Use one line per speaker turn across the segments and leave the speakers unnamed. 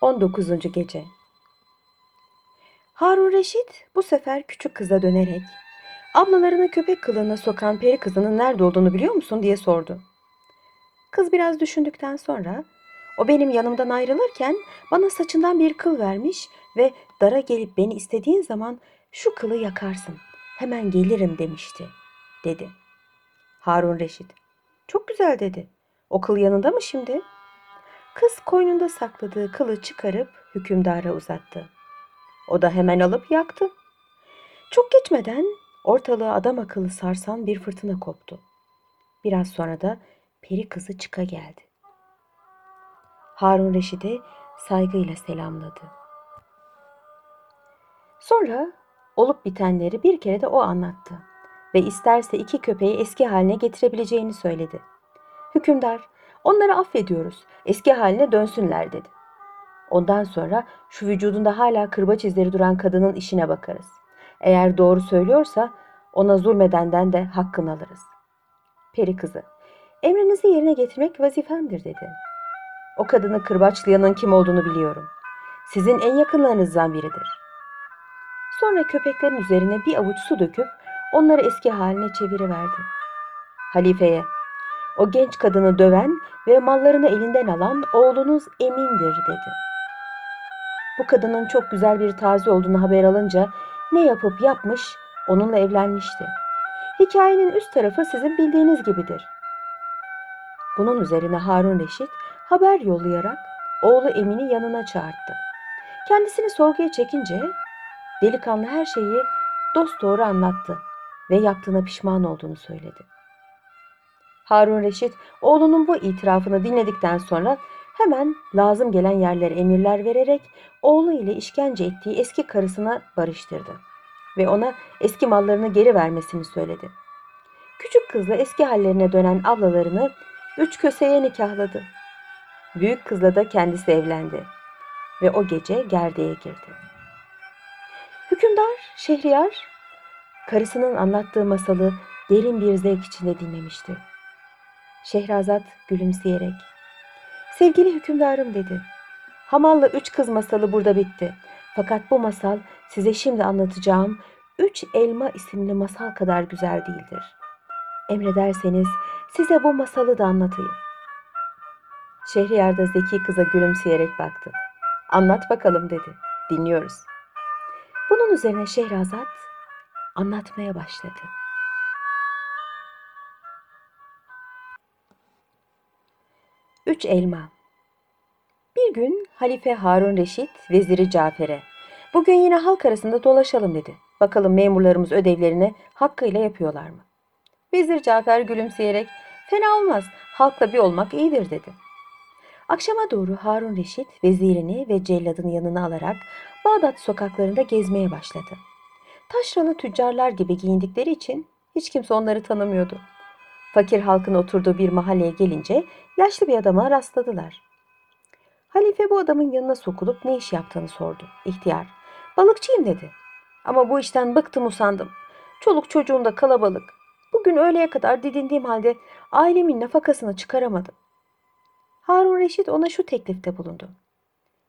19. Gece Harun Reşit bu sefer küçük kıza dönerek ablalarını köpek kılığına sokan peri kızının nerede olduğunu biliyor musun diye sordu. Kız biraz düşündükten sonra o benim yanımdan ayrılırken bana saçından bir kıl vermiş ve dara gelip beni istediğin zaman şu kılı yakarsın. Hemen gelirim demişti dedi. Harun Reşit çok güzel dedi. O kıl yanında mı şimdi? Kız koynunda sakladığı kılı çıkarıp hükümdara uzattı. O da hemen alıp yaktı. Çok geçmeden ortalığı adam akıllı sarsan bir fırtına koptu. Biraz sonra da peri kızı çıka geldi. Harun Reşid'i saygıyla selamladı. Sonra olup bitenleri bir kere de o anlattı ve isterse iki köpeği eski haline getirebileceğini söyledi. Hükümdar, onları affediyoruz, eski haline dönsünler dedi. Ondan sonra şu vücudunda hala kırbaç izleri duran kadının işine bakarız. Eğer doğru söylüyorsa ona zulmedenden de hakkını alırız. Peri kızı, emrinizi yerine getirmek vazifemdir dedi. O kadını kırbaçlayanın kim olduğunu biliyorum. Sizin en yakınlarınızdan biridir. Sonra köpeklerin üzerine bir avuç su döküp onları eski haline çeviriverdi. Halifeye, o genç kadını döven ve mallarını elinden alan oğlunuz Emin'dir dedi. Bu kadının çok güzel bir taze olduğunu haber alınca ne yapıp yapmış onunla evlenmişti. Hikayenin üst tarafı sizin bildiğiniz gibidir. Bunun üzerine Harun Reşit haber yollayarak oğlu Emin'i yanına çağırdı. Kendisini sorguya çekince delikanlı her şeyi dosdoğru anlattı ve yaptığına pişman olduğunu söyledi. Harun Reşit oğlunun bu itirafını dinledikten sonra hemen lazım gelen yerlere emirler vererek oğlu ile işkence ettiği eski karısına barıştırdı ve ona eski mallarını geri vermesini söyledi. Küçük kızla eski hallerine dönen ablalarını üç köseye nikahladı. Büyük kızla da kendisi evlendi ve o gece gerdeğe girdi. Hükümdar Şehriyar karısının anlattığı masalı derin bir zevk içinde dinlemişti. Şehrazat gülümseyerek Sevgili hükümdarım dedi. Hamal'la üç kız masalı burada bitti. Fakat bu masal size şimdi anlatacağım Üç Elma isimli masal kadar güzel değildir. Emrederseniz size bu masalı da anlatayım. Şehriyar da zeki kıza gülümseyerek baktı. Anlat bakalım dedi. Dinliyoruz. Bunun üzerine Şehrazat anlatmaya başladı. Üç Elma Bir gün Halife Harun Reşit veziri Cafer'e bugün yine halk arasında dolaşalım dedi. Bakalım memurlarımız ödevlerini hakkıyla yapıyorlar mı? Vezir Cafer gülümseyerek fena olmaz halkla bir olmak iyidir dedi. Akşama doğru Harun Reşit vezirini ve celladını yanına alarak Bağdat sokaklarında gezmeye başladı. Taşralı tüccarlar gibi giyindikleri için hiç kimse onları tanımıyordu. Fakir halkın oturduğu bir mahalleye gelince yaşlı bir adama rastladılar. Halife bu adamın yanına sokulup ne iş yaptığını sordu. İhtiyar, balıkçıyım dedi. Ama bu işten bıktım usandım. Çoluk çocuğum da kalabalık. Bugün öğleye kadar didindiğim halde ailemin nafakasını çıkaramadım. Harun Reşit ona şu teklifte bulundu.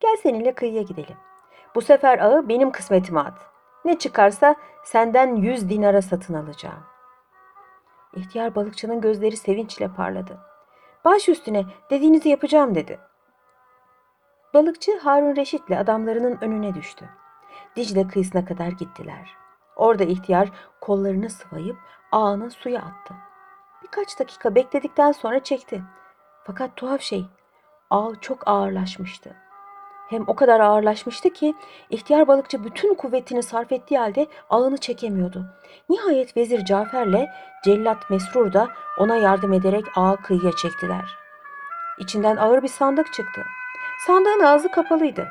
Gel seninle kıyıya gidelim. Bu sefer ağı benim kısmetime at. Ne çıkarsa senden yüz dinara satın alacağım. İhtiyar balıkçının gözleri sevinçle parladı. Baş üstüne dediğinizi yapacağım dedi. Balıkçı Harun Reşit'le adamlarının önüne düştü. Dicle kıyısına kadar gittiler. Orada ihtiyar kollarını sıvayıp ağını suya attı. Birkaç dakika bekledikten sonra çekti. Fakat tuhaf şey, ağ çok ağırlaşmıştı. Hem o kadar ağırlaşmıştı ki ihtiyar balıkçı bütün kuvvetini sarf ettiği halde ağını çekemiyordu. Nihayet vezir Cafer'le cellat Mesrur da ona yardım ederek ağı kıyıya çektiler. İçinden ağır bir sandık çıktı. Sandığın ağzı kapalıydı.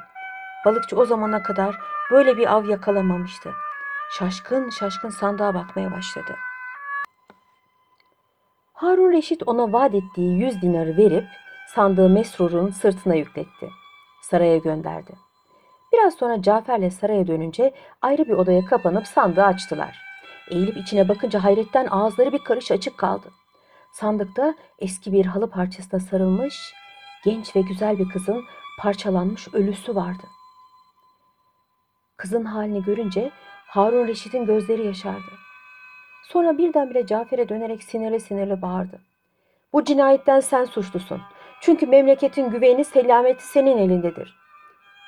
Balıkçı o zamana kadar böyle bir av yakalamamıştı. Şaşkın şaşkın sandığa bakmaya başladı. Harun Reşit ona vaat ettiği yüz dinarı verip sandığı Mesrur'un sırtına yükletti. Saraya gönderdi. Biraz sonra Cafer'le saraya dönünce ayrı bir odaya kapanıp sandığı açtılar. Eğilip içine bakınca hayretten ağızları bir karış açık kaldı. Sandıkta eski bir halı parçasına sarılmış genç ve güzel bir kızın parçalanmış ölüsü vardı. Kızın halini görünce Harun Reşit'in gözleri yaşardı. Sonra birdenbire Cafer'e dönerek sinirli sinirli bağırdı. Bu cinayetten sen suçlusun. Çünkü memleketin güveni selameti senin elindedir.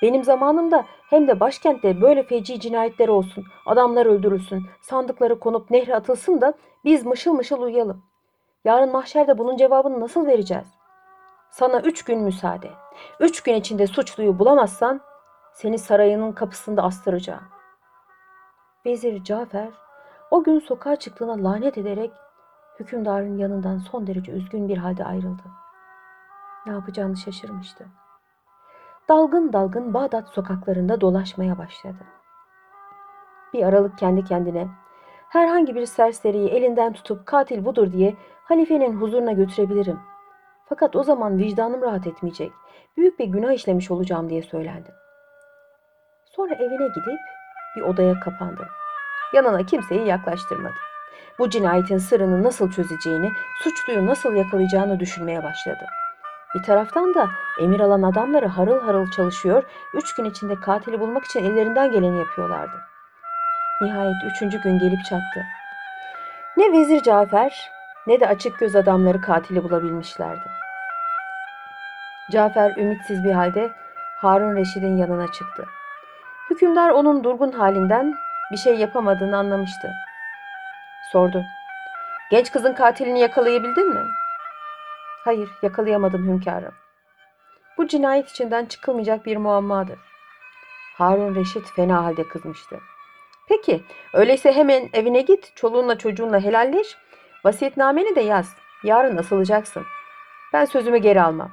Benim zamanımda hem de başkentte böyle feci cinayetler olsun, adamlar öldürülsün, sandıkları konup nehre atılsın da biz mışıl mışıl uyuyalım. Yarın mahşerde bunun cevabını nasıl vereceğiz? Sana üç gün müsaade. Üç gün içinde suçluyu bulamazsan seni sarayının kapısında astıracağım. Vezir Cafer o gün sokağa çıktığına lanet ederek hükümdarın yanından son derece üzgün bir halde ayrıldı. Ne yapacağını şaşırmıştı. Dalgın dalgın Bağdat sokaklarında dolaşmaya başladı. Bir aralık kendi kendine herhangi bir serseriyi elinden tutup katil budur diye halifenin huzuruna götürebilirim. Fakat o zaman vicdanım rahat etmeyecek. Büyük bir günah işlemiş olacağım diye söylendi. Sonra evine gidip bir odaya kapandı. Yanına kimseyi yaklaştırmadı. Bu cinayetin sırrını nasıl çözeceğini, suçluyu nasıl yakalayacağını düşünmeye başladı. Bir taraftan da emir alan adamları harıl harıl çalışıyor, üç gün içinde katili bulmak için ellerinden geleni yapıyorlardı. Nihayet üçüncü gün gelip çattı. Ne Vezir Cafer ne de açık göz adamları katili bulabilmişlerdi. Cafer ümitsiz bir halde Harun Reşid'in yanına çıktı. Hükümdar onun durgun halinden bir şey yapamadığını anlamıştı. Sordu. Genç kızın katilini yakalayabildin mi? Hayır, yakalayamadım hünkârım. Bu cinayet içinden çıkılmayacak bir muammadır. Harun Reşit fena halde kızmıştı. Peki, öyleyse hemen evine git, çoluğunla çocuğunla helalleş, vasiyetnameni de yaz. Yarın asılacaksın. Ben sözümü geri almam.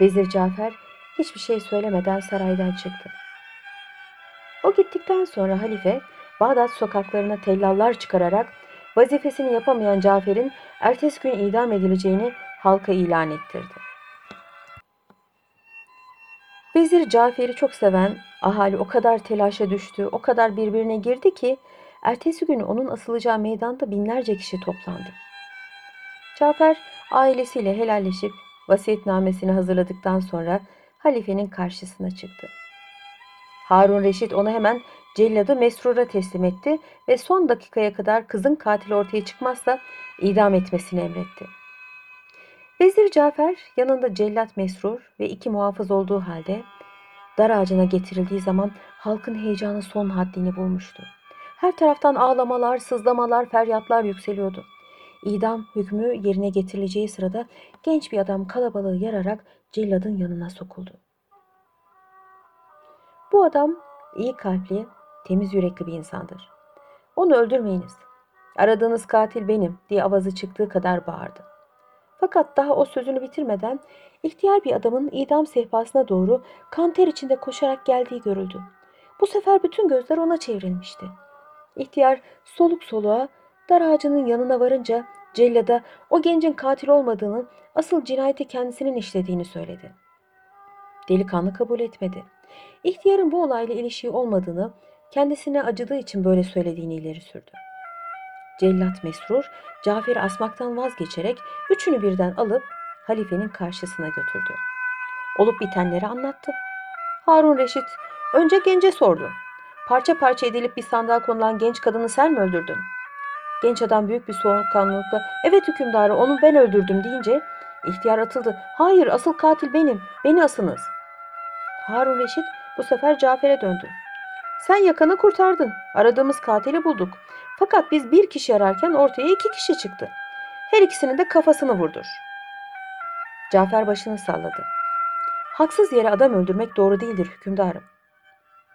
Vezir Cafer hiçbir şey söylemeden saraydan çıktı. O gittikten sonra halife Bağdat sokaklarına tellallar çıkararak vazifesini yapamayan Cafer'in ertesi gün idam edileceğini halka ilan ettirdi. Vezir Cafer'i çok seven ahali o kadar telaşa düştü, o kadar birbirine girdi ki ertesi gün onun asılacağı meydanda binlerce kişi toplandı. Cafer ailesiyle helalleşip vasiyetnamesini hazırladıktan sonra halifenin karşısına çıktı. Harun Reşit onu hemen celladı Mesrur'a teslim etti ve son dakikaya kadar kızın katili ortaya çıkmazsa idam etmesini emretti. Vezir Cafer yanında cellat Mesrur ve iki muhafız olduğu halde dar ağacına getirildiği zaman halkın heyecanı son haddini bulmuştu. Her taraftan ağlamalar, sızlamalar, feryatlar yükseliyordu. İdam hükmü yerine getirileceği sırada genç bir adam kalabalığı yararak celladın yanına sokuldu. Bu adam iyi kalpli, temiz yürekli bir insandır. Onu öldürmeyiniz. Aradığınız katil benim diye avazı çıktığı kadar bağırdı. Fakat daha o sözünü bitirmeden ihtiyar bir adamın idam sehpasına doğru kan ter içinde koşarak geldiği görüldü. Bu sefer bütün gözler ona çevrilmişti. İhtiyar soluk soluğa dar ağacının yanına varınca cellada o gencin katil olmadığını, asıl cinayeti kendisinin işlediğini söyledi. Delikanlı kabul etmedi. İhtiyarın bu olayla ilişiği olmadığını, kendisine acıdığı için böyle söylediğini ileri sürdü. Cellat Mesrur, Cafer'i asmaktan vazgeçerek üçünü birden alıp halifenin karşısına götürdü. Olup bitenleri anlattı. Harun Reşit önce gence sordu. Parça parça edilip bir sandığa konulan genç kadını sen mi öldürdün? Genç adam büyük bir soğukkanlılıkla evet hükümdarı onu ben öldürdüm deyince ihtiyar atıldı. Hayır asıl katil benim. Beni asınız. Harun Reşit bu sefer Cafer'e döndü. Sen yakanı kurtardın. Aradığımız katili bulduk. Fakat biz bir kişi ararken ortaya iki kişi çıktı. Her ikisinin de kafasını vurdur. Cafer başını salladı. Haksız yere adam öldürmek doğru değildir hükümdarım.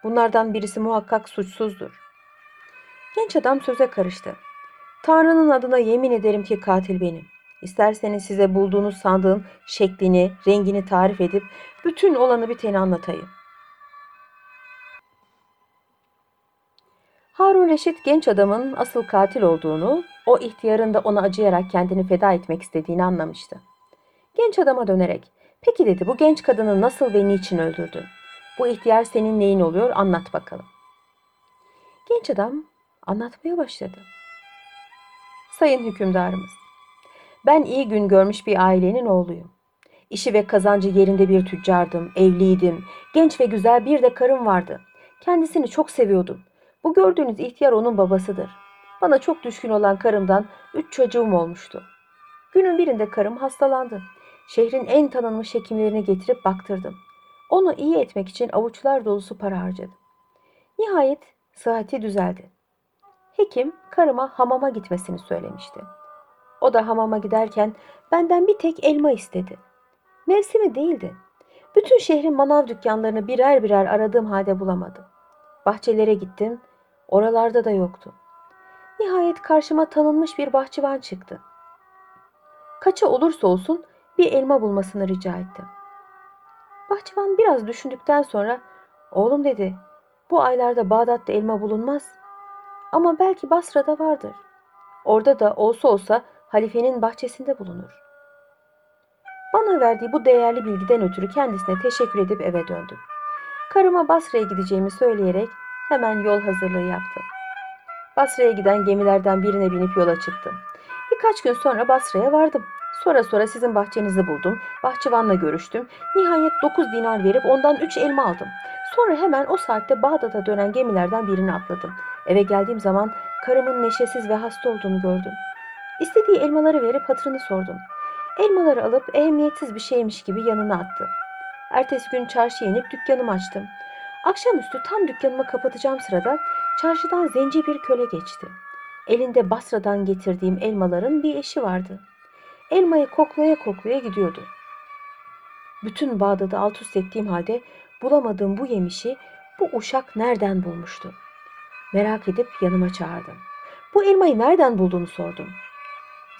Bunlardan birisi muhakkak suçsuzdur. Genç adam söze karıştı. Tanrı'nın adına yemin ederim ki katil benim. İsterseniz size bulduğunuz sandığın şeklini, rengini tarif edip bütün olanı biteni anlatayım. Harun Reşit genç adamın asıl katil olduğunu, o ihtiyarın da ona acıyarak kendini feda etmek istediğini anlamıştı. Genç adama dönerek, peki dedi bu genç kadını nasıl ve niçin öldürdün? Bu ihtiyar senin neyin oluyor anlat bakalım. Genç adam anlatmaya başladı. Sayın hükümdarımız, ben iyi gün görmüş bir ailenin oğluyum. İşi ve kazancı yerinde bir tüccardım, evliydim. Genç ve güzel bir de karım vardı. Kendisini çok seviyordum. Bu gördüğünüz ihtiyar onun babasıdır. Bana çok düşkün olan karımdan üç çocuğum olmuştu. Günün birinde karım hastalandı. Şehrin en tanınmış hekimlerini getirip baktırdım. Onu iyi etmek için avuçlar dolusu para harcadım. Nihayet sıhhati düzeldi. Hekim karıma hamama gitmesini söylemişti. O da hamama giderken benden bir tek elma istedi. Mevsimi değildi. Bütün şehrin manav dükkanlarını birer birer aradığım halde bulamadım. Bahçelere gittim, oralarda da yoktu. Nihayet karşıma tanınmış bir bahçıvan çıktı. Kaça olursa olsun bir elma bulmasını rica ettim. Bahçıvan biraz düşündükten sonra oğlum dedi bu aylarda Bağdat'ta elma bulunmaz ama belki Basra'da vardır. Orada da olsa olsa halifenin bahçesinde bulunur. Bana verdiği bu değerli bilgiden ötürü kendisine teşekkür edip eve döndüm. Karıma Basra'ya gideceğimi söyleyerek hemen yol hazırlığı yaptım. Basra'ya giden gemilerden birine binip yola çıktım. Birkaç gün sonra Basra'ya vardım. Sonra sonra sizin bahçenizi buldum. Bahçıvanla görüştüm. Nihayet 9 dinar verip ondan 3 elma aldım. Sonra hemen o saatte Bağdat'a dönen gemilerden birini atladım. Eve geldiğim zaman karımın neşesiz ve hasta olduğunu gördüm. İstediği elmaları verip hatırını sordum. Elmaları alıp ehemmiyetsiz bir şeymiş gibi yanına attı. Ertesi gün çarşıya inip dükkanımı açtım. Akşamüstü tam dükkanımı kapatacağım sırada çarşıdan zenci bir köle geçti. Elinde Basra'dan getirdiğim elmaların bir eşi vardı. Elmayı koklaya koklaya gidiyordu. Bütün Bağdat'ı alt üst ettiğim halde bulamadığım bu yemişi bu uşak nereden bulmuştu? Merak edip yanıma çağırdım. Bu elmayı nereden bulduğunu sordum.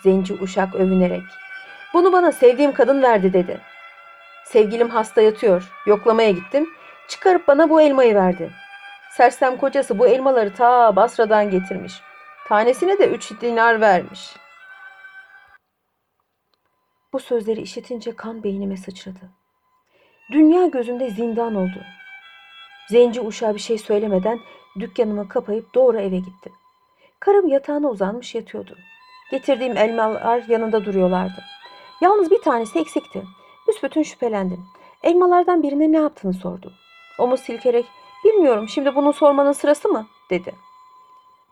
Zenci uşak övünerek bunu bana sevdiğim kadın verdi dedi. Sevgilim hasta yatıyor. Yoklamaya gittim. Çıkarıp bana bu elmayı verdi. Sersem kocası bu elmaları ta Basra'dan getirmiş. Tanesine de üç dinar vermiş. Bu sözleri işitince kan beynime sıçradı. Dünya gözümde zindan oldu. Zenci uşağa bir şey söylemeden dükkanımı kapayıp doğru eve gittim. Karım yatağına uzanmış yatıyordu. Getirdiğim elmalar yanında duruyorlardı. Yalnız bir tanesi eksikti. Büsbütün şüphelendim. Elmalardan birine ne yaptığını sordu. Omuz silkerek bilmiyorum şimdi bunu sormanın sırası mı dedi.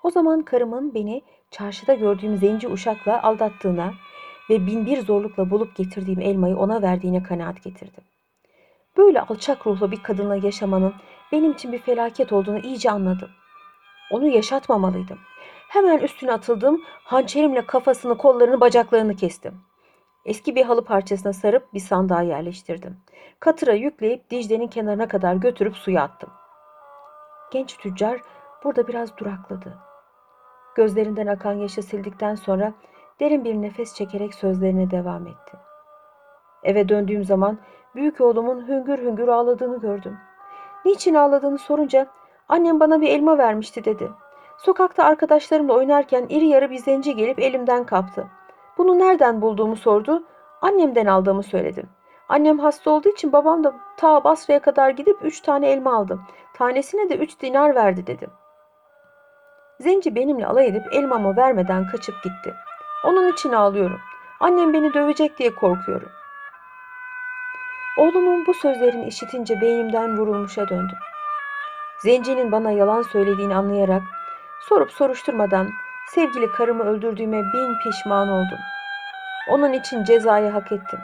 O zaman karımın beni çarşıda gördüğüm zenci uşakla aldattığına ve binbir zorlukla bulup getirdiğim elmayı ona verdiğine kanaat getirdim. Böyle alçak ruhlu bir kadınla yaşamanın benim için bir felaket olduğunu iyice anladım. Onu yaşatmamalıydım. Hemen üstüne atıldım, hançerimle kafasını, kollarını, bacaklarını kestim. Eski bir halı parçasına sarıp bir sandığa yerleştirdim. Katıra yükleyip Dicle'nin kenarına kadar götürüp suya attım. Genç tüccar burada biraz durakladı. Gözlerinden akan yaşı sildikten sonra derin bir nefes çekerek sözlerine devam etti. Eve döndüğüm zaman büyük oğlumun hüngür hüngür ağladığını gördüm. Niçin ağladığını sorunca annem bana bir elma vermişti dedi. Sokakta arkadaşlarımla oynarken iri yarı bir zenci gelip elimden kaptı. Bunu nereden bulduğumu sordu. Annemden aldığımı söyledim. Annem hasta olduğu için babam da ta Basra'ya kadar gidip üç tane elma aldım. Tanesine de üç dinar verdi dedim. Zenci benimle alay edip elmamı vermeden kaçıp gitti. Onun için ağlıyorum. Annem beni dövecek diye korkuyorum. Oğlumun bu sözlerini işitince beynimden vurulmuşa döndüm. Zencinin bana yalan söylediğini anlayarak sorup soruşturmadan sevgili karımı öldürdüğüme bin pişman oldum. Onun için cezayı hak ettim.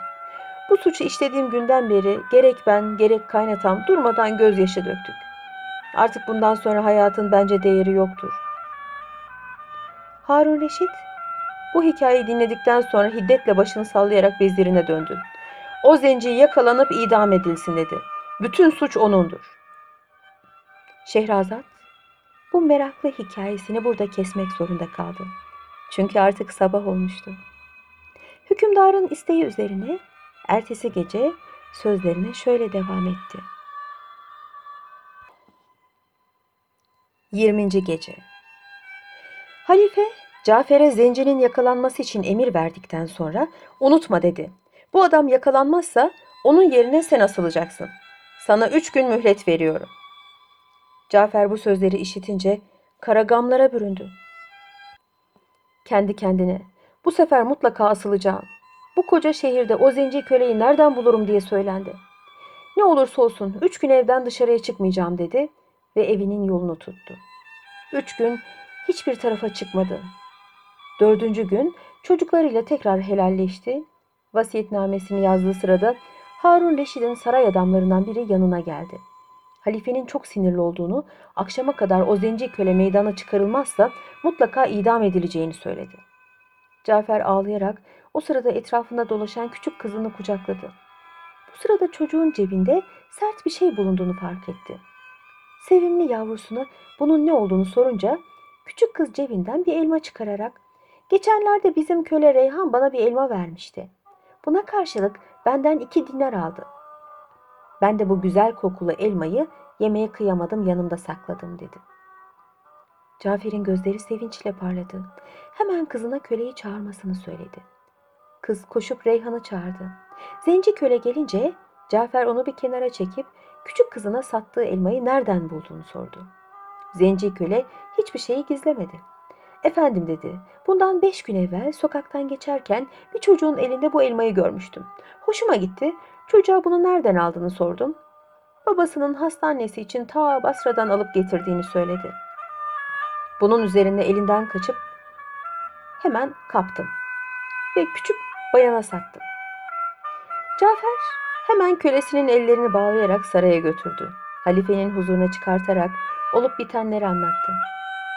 Bu suçu işlediğim günden beri gerek ben gerek kaynatam durmadan gözyaşı döktük. Artık bundan sonra hayatın bence değeri yoktur. Harun Reşit bu hikayeyi dinledikten sonra hiddetle başını sallayarak vezirine döndü. O zenci yakalanıp idam edilsin dedi. Bütün suç onundur. Şehrazat bu meraklı hikayesini burada kesmek zorunda kaldı. Çünkü artık sabah olmuştu. Hükümdarın isteği üzerine ertesi gece sözlerine şöyle devam etti. 20. gece Halife Cafer'e zencinin yakalanması için emir verdikten sonra unutma dedi. Bu adam yakalanmazsa onun yerine sen asılacaksın. Sana üç gün mühlet veriyorum. Cafer bu sözleri işitince karagamlara büründü. Kendi kendine bu sefer mutlaka asılacağım. Bu koca şehirde o zenci köleyi nereden bulurum diye söylendi. Ne olursa olsun üç gün evden dışarıya çıkmayacağım dedi ve evinin yolunu tuttu. Üç gün hiçbir tarafa çıkmadı. Dördüncü gün çocuklarıyla tekrar helalleşti. Vasiyetnamesini yazdığı sırada Harun Reşid'in saray adamlarından biri yanına geldi. Halifenin çok sinirli olduğunu, akşama kadar o zenci köle meydana çıkarılmazsa mutlaka idam edileceğini söyledi. Cafer ağlayarak o sırada etrafında dolaşan küçük kızını kucakladı. Bu sırada çocuğun cebinde sert bir şey bulunduğunu fark etti. Sevimli yavrusuna bunun ne olduğunu sorunca küçük kız cebinden bir elma çıkararak "Geçenlerde bizim köle Reyhan bana bir elma vermişti. Buna karşılık benden iki dinar aldı. Ben de bu güzel kokulu elmayı yemeye kıyamadım yanımda sakladım." dedi. Cafer'in gözleri sevinçle parladı. Hemen kızına köleyi çağırmasını söyledi. Kız koşup Reyhan'ı çağırdı. Zenci köle gelince Cafer onu bir kenara çekip küçük kızına sattığı elmayı nereden bulduğunu sordu. Zenci köle hiçbir şeyi gizlemedi. Efendim dedi, bundan beş gün evvel sokaktan geçerken bir çocuğun elinde bu elmayı görmüştüm. Hoşuma gitti, çocuğa bunu nereden aldığını sordum. Babasının hastanesi için ta Basra'dan alıp getirdiğini söyledi. Bunun üzerine elinden kaçıp hemen kaptım ve küçük bayana sattım. Cafer hemen kölesinin ellerini bağlayarak saraya götürdü. Halifenin huzuruna çıkartarak olup bitenleri anlattı.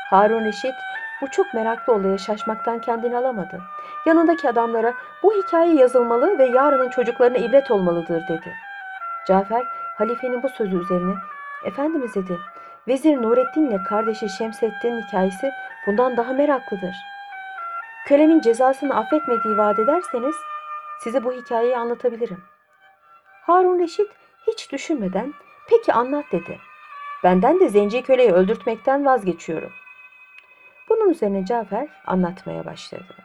Harun Reşit bu çok meraklı olaya şaşmaktan kendini alamadı. Yanındaki adamlara bu hikaye yazılmalı ve yarının çocuklarına ibret olmalıdır dedi. Cafer halifenin bu sözü üzerine Efendimiz dedi Vezir Nurettin ile kardeşi Şemseddin hikayesi bundan daha meraklıdır. Kölemin cezasını affetmediği vaat ederseniz size bu hikayeyi anlatabilirim. Harun Reşit hiç düşünmeden peki anlat dedi. Benden de zenci köleyi öldürtmekten vazgeçiyorum. Bunun üzerine Cafer anlatmaya başladı.